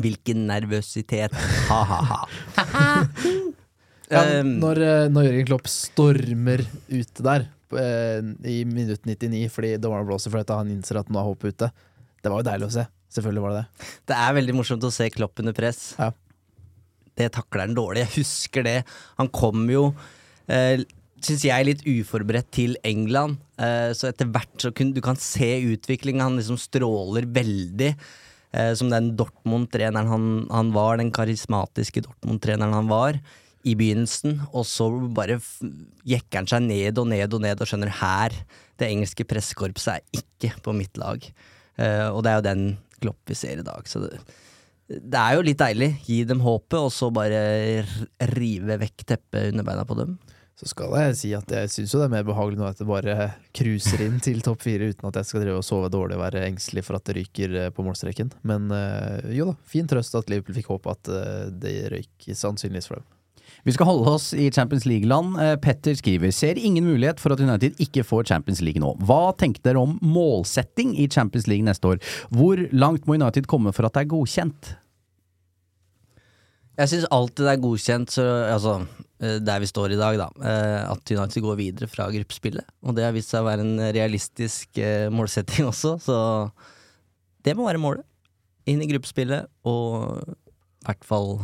Hvilken nervøsitet. Ha-ha-ha. Ja, Um, når, når Jørgen Klopp stormer ute der i minutt 99 fordi dommeren blåser fordi han innser at nå er håpet ute, det var jo deilig å se. Selvfølgelig var det det. Det er veldig morsomt å se Klopp under press. Ja. Det takler han dårlig. Jeg husker det. Han kom jo, eh, syns jeg, litt uforberedt til England. Eh, så etter hvert så kun, du kan se utviklinga. Han liksom stråler veldig. Eh, som den Dortmund-treneren han, han var, den karismatiske Dortmund-treneren han var i begynnelsen. Og så bare jekker han seg ned og ned og ned og skjønner her, det engelske pressekorpset er ikke på mitt lag. Uh, og det er jo den Klopp vi ser i dag. Så det, det er jo litt deilig. Gi dem håpet, og så bare rive vekk teppet under beina på dem. Så skal jeg si at jeg syns det er mer behagelig nå at det bare cruiser inn til topp fire uten at jeg skal drive og sove dårlig og være engstelig for at det ryker eh, på målstreken. Men eh, jo da, fin trøst at Liverpool fikk håpe at eh, det røyk sannsynligvis for dem. Vi skal holde oss i Champions League-land. Eh, Petter skriver ser ingen mulighet for at United ikke får Champions League nå. Hva tenkte dere om målsetting i Champions League neste år? Hvor langt må United komme for at det er godkjent? Jeg syns alltid det er godkjent, så, altså, eh, der vi står i dag, da, eh, at United går videre fra gruppespillet. Og det har vist seg å være en realistisk målsetting også, så det må være målet. Inn i gruppespillet, og i hvert fall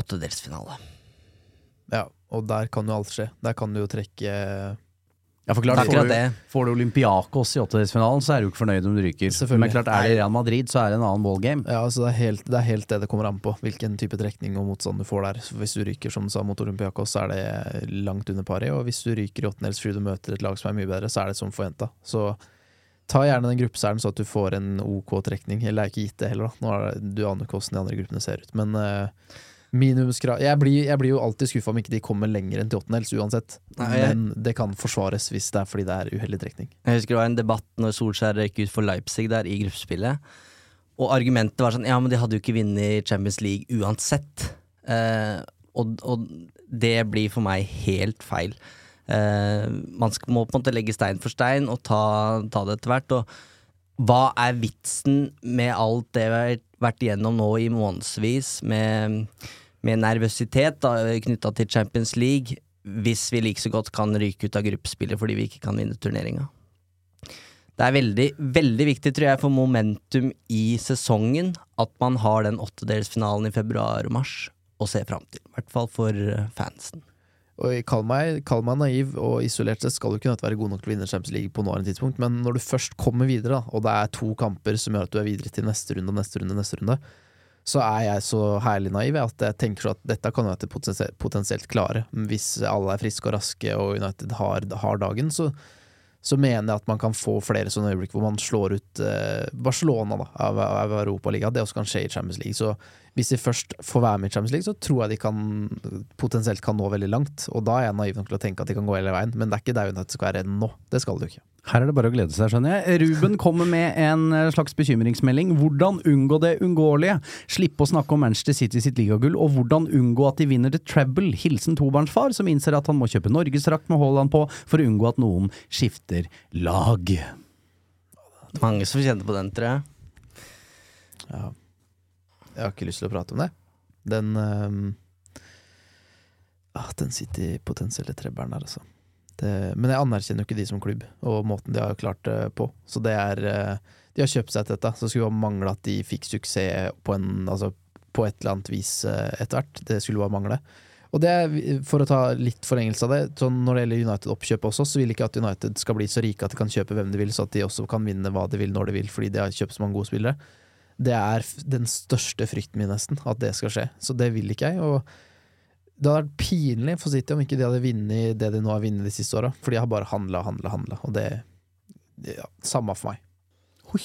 åttedelsfinale. Ja, og der kan jo alt skje. Der kan du jo trekke Ja, for klart, får, du, det. får du Olympiakos i åttedelsfinalen, så er du ikke fornøyd om du ryker. Men klart, er det Real Madrid, så er det en annen ballgame. Ja, altså det er, helt, det er helt det det kommer an på, hvilken type trekning og motstand du får der. Så hvis du ryker som du sa mot Olympiakos, så er det langt under paret. og hvis du ryker i åttendels fordi du møter et lag som er mye bedre, så er det som forventa. Så ta gjerne den gruppeseieren så at du får en OK trekning. Eller det er ikke gitt det heller, da. Nå er det, du aner ikke hvordan de andre gruppene ser ut. Men uh, minimumskrav jeg blir, jeg blir jo alltid skuffa om ikke de kommer lenger enn til åttendels uansett. Nei, jeg- Men det kan forsvares hvis det er fordi det er uheldig trekning. Jeg husker det var en debatt når Solskjær røyk ut for Leipzig der i gruppespillet. og argumentet var sånn Ja, men de hadde jo ikke vunnet Champions League uansett. Eh, og, og det blir for meg helt feil. Eh, man skal, må på en måte legge stein for stein og ta, ta det etter hvert. Og hva er vitsen med alt det vi har vært igjennom nå i månedsvis, med, med nervøsitet knytta til Champions League, hvis vi like så godt kan ryke ut av gruppespillet fordi vi ikke kan vinne turneringa? Det er veldig, veldig viktig, tror jeg, for momentum i sesongen at man har den åttedelsfinalen i februar og mars å se fram til. I hvert fall for eh, fansen. Og Kall meg, kall meg naiv og isolert sett skal du ikke være god nok til å vinne Champions League på nåværende tidspunkt, men når du først kommer videre, da, og det er to kamper som gjør at du er videre til neste runde og neste runde, neste runde, så er jeg så herlig naiv at jeg tenker at dette kan United potensielt, klare. Hvis alle er friske og raske og United har, har dagen, så, så mener jeg at man kan få flere sånne øyeblikk hvor man slår ut eh, Barcelona da, av, av Europaligaen. Det også kan skje i Champions League. Så hvis de først får være med i Champions League, så tror jeg de kan potensielt kan nå veldig langt. Og da er jeg naiv nok til å tenke at de kan gå hele veien, men det er ikke der United skal være nå. Det skal de jo ikke. Her er det bare å glede seg, skjønner jeg. Ruben kommer med en eh, slags bekymringsmelding. Hvordan unngå det uunngåelige? Slippe å snakke om Manchester City sitt ligagull, og hvordan unngå at de vinner the treble? Hilsen tobarnsfar, som innser at han må kjøpe norgesdrakt med Haaland på for å unngå at noen skifter lag. Mange som kjente på den, tror jeg. Ja. Jeg har ikke lyst til å prate om det. Den ah, Den sitter i potensielle trebberen der, altså. Det, men jeg anerkjenner jo ikke de som klubb, og måten de har klart det på. Så det er uh, De har kjøpt seg til dette, så skulle bare mangle at de fikk suksess på, en, altså, på et eller annet vis uh, etter hvert. Det skulle bare mangle. Og det For å ta litt forlengelse av det, sånn når det gjelder United-oppkjøp også, så vil ikke at United skal bli så rike at de kan kjøpe hvem de vil, så at de også kan vinne hva de vil når de vil, fordi de har kjøpt så mange gode spillere. Det er den største frykten min, nesten, at det skal skje. Så det vil ikke jeg. Og det hadde vært pinlig for City om ikke de hadde vunnet det de nå har vunnet de siste åra. For de har bare handla og handla handla, og det, det ja, Samme for meg. Oi,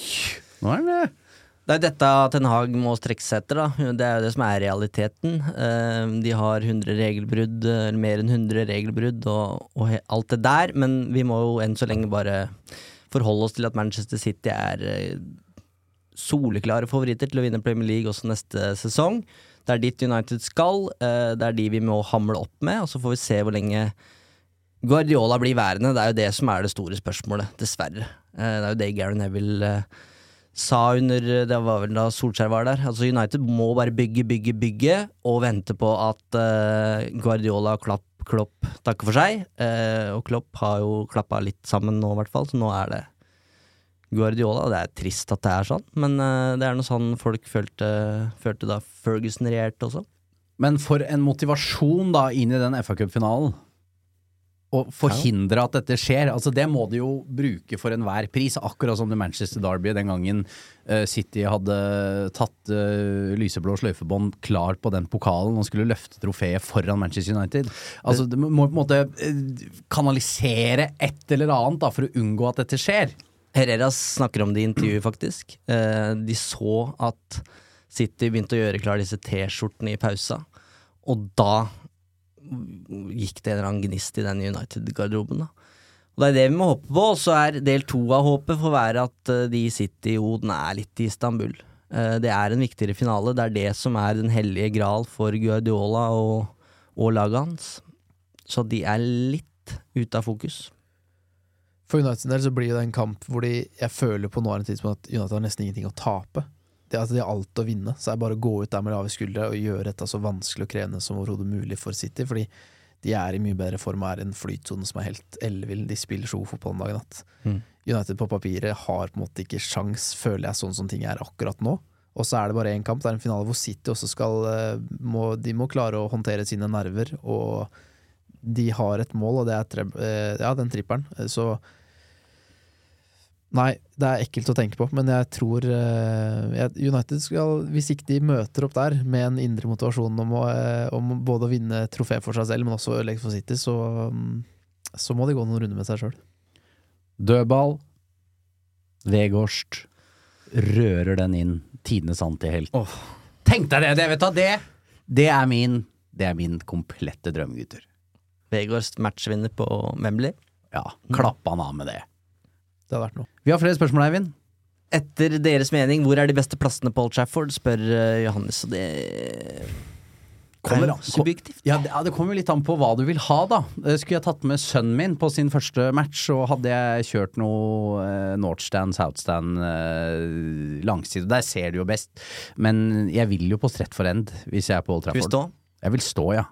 nå er det det er dette Ten Hag må strekke seg etter. da Det er jo det som er realiteten. Eh, de har 100 regelbrudd, eller mer enn 100 regelbrudd og, og alt det der, men vi må jo enn så lenge bare forholde oss til at Manchester City er eh, soleklare favoritter til å vinne Premier League også neste sesong. Det er dit United skal, eh, det er de vi må hamle opp med, og så får vi se hvor lenge Guardiola blir værende. Det er jo det som er det store spørsmålet, dessverre. Det er jo det Gary Neville sa under Det var vel da Solskjær var der. Altså United må bare bygge, bygge, bygge, og vente på at Guardiola og Klopp, Klopp takker for seg. Og Klopp har jo klappa litt sammen nå, i hvert fall, så nå er det Guardiola. Det er trist at det er sånn, men uh, det er noe sånn folk følte, følte da Ferguson regjerte også. Men for en motivasjon da inn i den FA Cup-finalen. Å forhindre at dette skjer. altså Det må de jo bruke for enhver pris. Akkurat som det Manchester Derby den gangen uh, City hadde tatt uh, lyseblå sløyfebånd klar på den pokalen og skulle løfte trofeet foran Manchester United. Altså Det må på en måte kanalisere et eller annet da for å unngå at dette skjer. Herreras snakker om det i intervjuet, faktisk. de så at City begynte å gjøre klar disse T-skjortene i pausa, og da gikk det en eller annen gnist i den United-garderoben. Og Det er det vi må håpe på. Og så er del to av håpet for å være at de de City jo, den er litt i Istanbul. Eh, det er en viktigere finale. Det er det som er den hellige gral for Guardiola og, og laget hans. Så de er litt ute av fokus. For United del så blir det en kamp hvor de, jeg føler på nåværende tidspunkt at United har nesten ingenting å tape det, at de har alt å vinne, så er det bare å gå ut der med lave skuldre og gjøre dette så vanskelig og krevende som overhodet mulig for City. Fordi de er i mye bedre form og er en flytsone som er helt ellevill. De spiller så god fotball en dag i natt. Mm. United på papiret har på en måte ikke sjans, føler jeg, sånn som ting er akkurat nå. Og så er det bare én kamp, det er en finale hvor City også skal eh, må, De må klare å håndtere sine nerver, og de har et mål, og det er tre, eh, ja, den trippelen. Så Nei, det er ekkelt å tenke på, men jeg tror uh, United skal, hvis ikke de møter opp der med en indre motivasjon om, å, uh, om både å vinne trofé for seg selv, men også ødelegge for City, så, um, så, må de gå noen runder med seg sjøl. Dødball. Vegårst rører den inn. Tidenes antihelt. Oh. Tenk deg det! Det, vet du, det, det, er min, det er min komplette drøm, gutter. Vegårst matchvinner på Wembley? Ja. Klappa han av med det. Det hadde vært noe. Vi har flere spørsmål, Eivind. Etter deres mening, hvor er de beste plassene på Old Trafford, spør eh, Johannes. Og det Kommer er an- subjektivt. Ja, det, ja, det kommer litt an på hva du vil ha, da. Eh, Skulle jeg tatt med sønnen min på sin første match, så hadde jeg kjørt noe eh, Northstand, Southstand, eh, langside. Der ser du jo best. Men jeg vil jo på strett for End hvis jeg er på Old Trafford. vi Trafford. stå? Jeg vil stå, ja.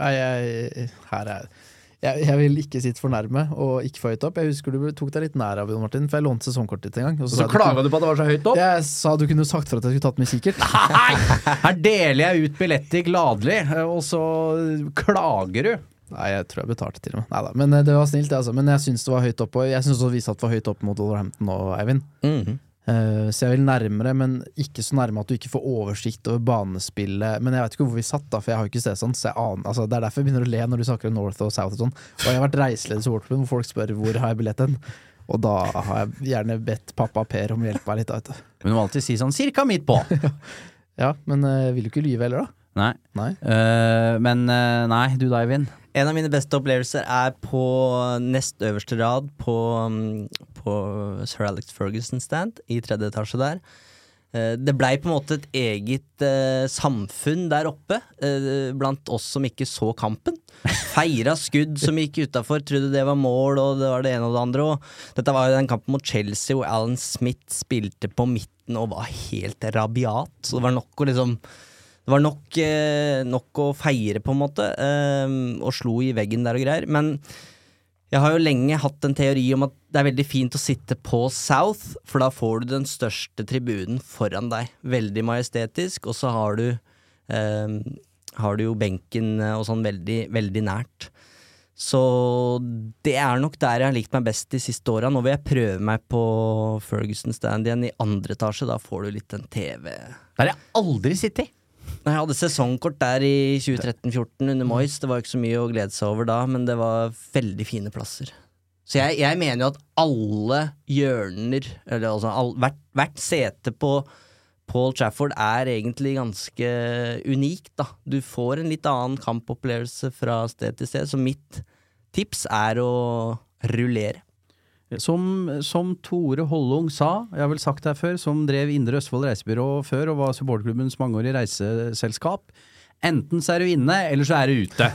Nei, jeg, her er jeg, jeg vil ikke sitte for nærme og ikke få høyt opp. Jeg husker du tok deg litt nær av Jon Martin, for jeg lånte sesongkortet ditt en gang. og Så så du klaga du på at det var så høyt opp? Jeg sa du kunne sagt for at jeg skulle tatt med kikkert. Nei! Her deler jeg ut billetter gladelig, og så klager du. Nei, jeg tror jeg betalte til og med. Neida, Men eh, det var snilt, altså. Men jeg syns det var høyt opp, og jeg syns også vi satt for høyt opp mot Wolverhampton og Eivind. Mhm. Eh, så jeg vil nærmere, men ikke så nærme at du ikke får oversikt over banespillet. Men jeg vet ikke hvor vi satt, da, for jeg har jo ikke sett sånn. Så jeg aner, altså, det er derfor jeg begynner å le når du snakker om North og South og sånn. Og jeg har vært reiseleder i Sportsklubben, hvor folk spør hvor har jeg billetten. Og da har jeg gjerne bedt pappa Per om å hjelpe meg litt. da, Vet du. Men du må alltid si sånn cirka midt på. Ja, men jeg vil du ikke lyve heller, da. Nei. Nei. Uh, men uh, nei, du da, Eivind. En av mine beste opplevelser er på nest øverste rad på, mm, på Sir Alex Ferguson stand i tredje etasje der. Eh, Det blei på en måte et eget eh, samfunn der oppe, eh, blant oss som ikke så kampen. Feira skudd som gikk utafor, trodde det var mål, og det var det ene og det andre. Og dette var jo den kampen mot Chelsea hvor Alan Smith spilte på midten og var helt rabiat. Så det var nok å liksom det var nok, eh, nok å feire, på en måte, eh, og slo i veggen der og greier. Men jeg har jo lenge hatt en teori om at det er veldig fint å sitte på South, for da får du den største tribunen foran deg. Veldig majestetisk, og så har du eh, har du jo benken eh, og sånn veldig, veldig nært. Så det er nok der jeg har likt meg best de siste åra. Nå vil jeg prøve meg på Ferguson stand igjen i andre etasje. Da får du litt en TV. Der har jeg aldri sittet. Nei, Jeg hadde sesongkort der i 2013-2014 under Moyes. Det var ikke så mye å glede seg over da, men det var veldig fine plasser. Så jeg, jeg mener jo at alle hjørner, eller altså all, hvert, hvert sete på Paul Trafford er egentlig ganske unikt, da. Du får en litt annen kampopplevelse fra sted til sted, så mitt tips er å rullere. Som, som Tore Hollung sa, jeg har vel sagt det her før, som drev Indre Østfold Reisebyrå før og var supporterklubbens mangeårige reiseselskap. Enten så er du inne, eller så er du ute.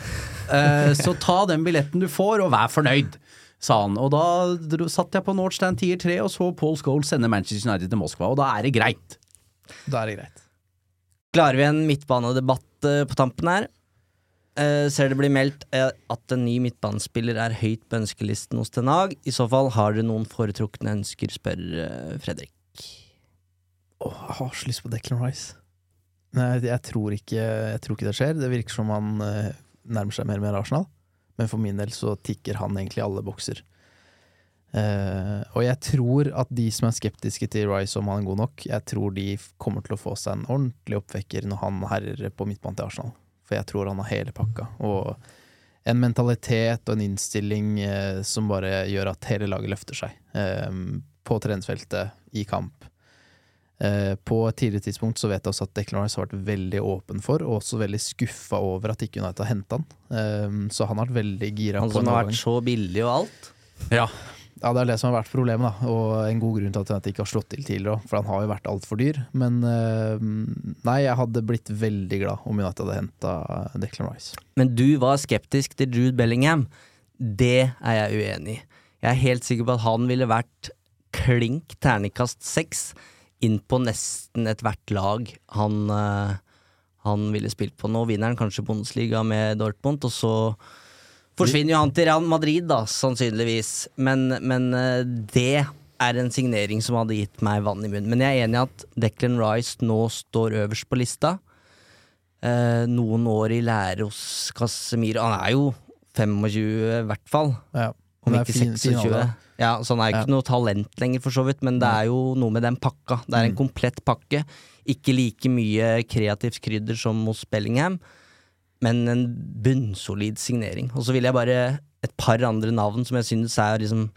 uh, så ta den billetten du får, og vær fornøyd, sa han. Og da dro, satt jeg på Nordstand Tier 3 og så Paul Scholes sende Manchester United til Moskva, og da er det greit. Da er det greit. Klarer vi en midtbanedebatt eh, på tampen her? Eh, ser det blir meldt uh, at en ny midtbanespiller er høyt på ønskelisten hos Tenag I så fall har dere noen foretrukne ønsker, spør uh, Fredrik. Åh, jeg har så lyst på Declan Rice. Nei, jeg tror ikke, jeg tror ikke det skjer. Det virker som han nærmer seg mer og mer Arsenal. Men for min del så tikker han egentlig alle bokser. Og jeg tror at de som er skeptiske til Rice om han er god nok, jeg tror de kommer til å få seg en ordentlig oppvekker når han herrer på midtbanen til Arsenal. For jeg tror han har hele pakka. Og en mentalitet og en innstilling eh, som bare gjør at hele laget løfter seg. Eh, på treningsfeltet, i kamp. Eh, på et tidligere tidspunkt så vet jeg også at Declan Rice har vært veldig åpen for, og også veldig skuffa over at ikke United har henta han. Eh, så han har vært veldig gira. Han som har vært så billig og alt. Ja. Ja, det er det som har vært problemet, da. Og en god grunn til at han ikke har slått til tidligere for han har jo vært altfor dyr. Men eh, nei, jeg hadde blitt veldig glad om United hadde henta Declan Rice. Men du var skeptisk til Jude Bellingham. Det er jeg uenig i. Jeg er helt sikker på at han ville vært klink terningkast seks inn på nesten ethvert lag han, eh, han ville spilt på. Nå vinner han kanskje Bundesliga med Dortmund, og så forsvinner jo han til Real Madrid, da, sannsynligvis. Men, men eh, det er en signering som hadde gitt meg vann i munnen. Men jeg er enig i at Declan Rice nå står øverst på lista. Eh, noen år i lære hos Casemiro. Han er jo 25 i hvert fall, Ja. om ikke fin- fin 26. alder. ja, så han er jo ikke Ja. noe talent lenger, for så vidt, men det er jo noe med den pakka. Det er en Mm. komplett pakke. Ikke like mye kreativt krydder som hos Bellingham, men en bunnsolid signering. Og så vil jeg bare et par andre navn som jeg synes er liksom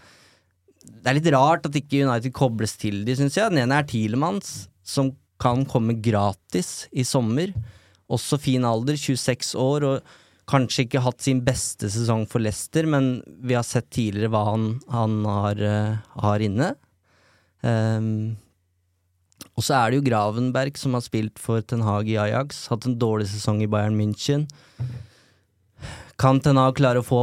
Det er litt rart at ikke United kobles til de, syns jeg. Den ene er Tielemanns, som kan komme gratis i sommer. Også fin alder, 26 år, og kanskje ikke hatt sin beste sesong for Leicester, men vi har sett tidligere hva han, han har, eh, har inne. Ehm, og så er det jo Gravenberg som har spilt for Ten Hag i Ajax, hatt en dårlig sesong i Bayern München. Kan Ten Hag klare å få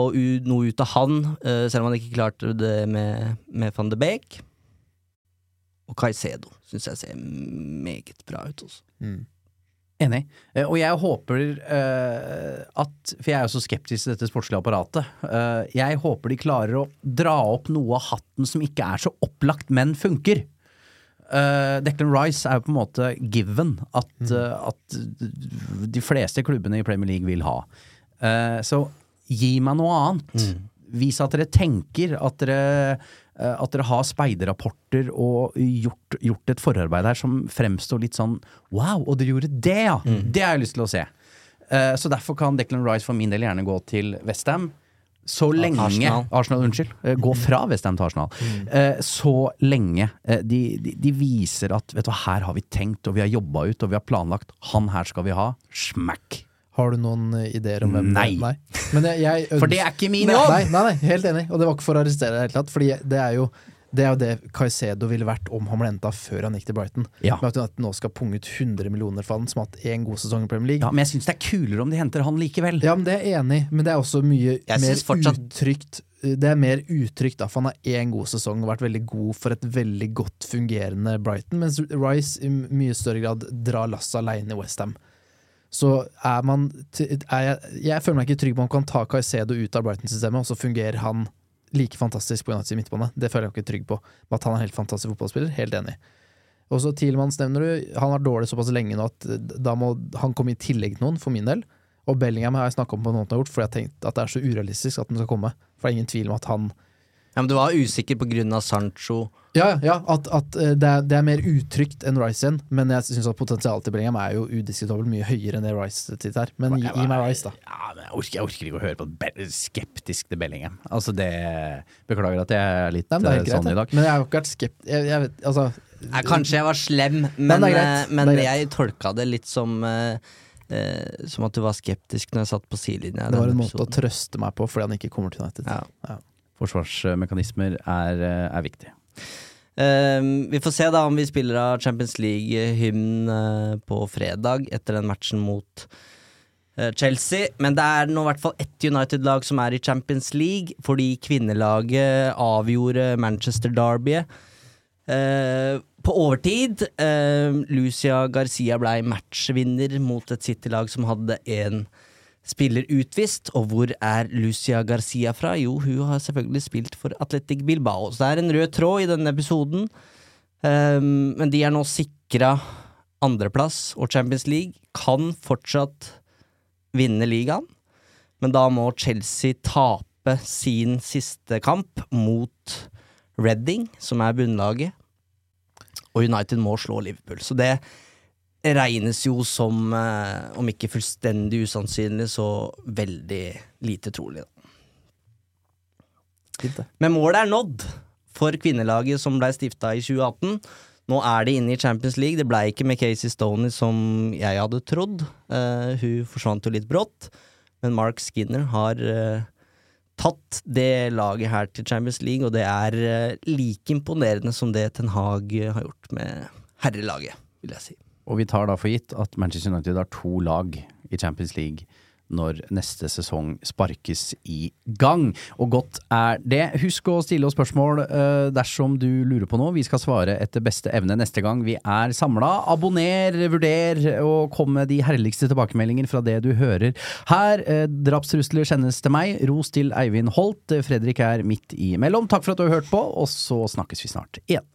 noe ut av han, eh, selv om han ikke klarte det med, med van de Beek? Og Caicedo syns jeg ser meget bra ut også. Enig. Eh, Og jeg håper uh, at For jeg er jo så skeptisk til dette sportslige apparatet. Uh, jeg håper de klarer å dra opp noe av hatten som ikke er så opplagt, men funker. Eh, Declan Rice er jo på en måte given at, eh, at de fleste klubbene i Premier League vil ha. Uh, så gi meg noe annet. Vis at dere tenker, at dere, at dere har speiderrapporter og gjort, gjort et forarbeid her som fremstår litt sånn wow, og dere gjorde det, ja! Det har jeg lyst til å se. Så derfor kan Declan Rice for min del gjerne gå til Westham. Så lenge Arsenal. Arsenal, unnskyld. Eh, Gå fra Westham til Arsenal. Mm. Så lenge eh, de, de, de viser at vet du, her har vi tenkt, og vi har jobba ut, og vi har planlagt. Han her skal vi ha. Smack! Har du noen eh, ideer om hvem Nei. nei. Men jeg, jeg For det er ikke min jobb! Nei, nei, nei, helt enig. Og det var ikke for å arrestere deg i det hele tatt. Det er jo det, er jo det Caicedo ville vært om han ble henta før han gikk til Brighton. Ja. Med at hun nå skal punge ut 100 millioner for han, som har hatt én god sesong i Premier League. Ja, men jeg syns det er kulere om de henter han likevel. Ja, men Det er jeg enig i, men det er også mye Jeg mer fortsatt- utrygt. Det er mer utrygt, da, for han har én god sesong og vært veldig god for et veldig godt fungerende Brighton, mens Rice i mye større grad drar lasset aleine i Westham. Så er man er jeg, jeg føler meg ikke trygg på om man kan ta Caicedo ut av Brighton-systemet, og så fungerer han like fantastisk på United midtbane. Det føler jeg ikke trygg på. Men At han er en helt fantastisk fotballspiller, helt enig. Og så Thielmanns nevner du. Han har dårlig såpass lenge nå at da må han komme i tillegg til noen, for min del. Og Bellingham har jeg snakka om på noen måte gjort, fordi jeg har tenkt at det er så urealistisk at den skal komme. For det er ingen tvil om at han Ja, men du var usikker av Sancho. Ja, ja, at, at eh, det, er, det er mer utrygt enn Rice igjen, men jeg syns potensialet til Bellingham er jo udiskutabelt mye høyere enn det Rice sitt her. Men gi, gi meg Rice, da. Ja, men jeg orker, jeg orker ikke å høre på skeptisk til Bellingham. Altså det Beklager at jeg er litt Nei, er eh, greit, sånn i dag. Men jeg har jo ikke vært skept... Jeg, jeg vet, altså Nei, kanskje jeg var slem, men, Men eh, men Det greit. jeg tolka det litt som uh, Som at du var skeptisk når jeg satt på sidelinja. Det var en måte å trøste meg på fordi han ikke kommer til United. Ja. Ja. Forsvarsmekanismer er, eh, er viktig. Eh, vi får se da om vi spiller av Champions League-hymn eh, på fredag etter den matchen mot eh, Chelsea. Men det er nå i hvert fall ett United-lag som er i Champions League, fordi kvinnelaget avgjorde Manchester Derby. På overtid. Lucia Garcia blei matchvinner mot et City-lag som hadde en spiller utvist. Og hvor er Lucia Garcia fra? Jo, hun har selvfølgelig spilt for Atletic Bilbao. Så det er en rød tråd i denne episoden. Um, men de er nå sikra andreplass, og Champions League kan fortsatt vinne ligaen. Men da må Chelsea tape sin siste kamp mot Reading, som er bunnlaget. Og United må slå Liverpool. Så det regnes jo som, eh, om ikke fullstendig usannsynlig, så veldig lite trolig. Da. Men målet er nådd for kvinnelaget som ble stifta i 2018. Nå er de inne i Champions League. Det blei ikke med Casey Stoney som jeg hadde trodd. Eh, hun forsvant jo litt brått. Men Mark Skinner har eh, tatt det laget her til Champions League, og det er eh, like imponerende som det Ten Hag har gjort med herrelaget, vil jeg si. Og vi tar da for gitt at Manchester United har to lag i Champions League når neste sesong sparkes i gang. Og godt er det. Husk å stille oss spørsmål uh, dersom du lurer på noe. Vi skal svare etter beste evne neste gang vi er samla. Abonner, vurder og kom med de herligste tilbakemeldinger fra det du hører her. Uh, Drapstrusler sendes til meg. Ros til Eivind Holt. Fredrik er midt imellom. Takk for at du har hørt på, og så snakkes vi snart igjen.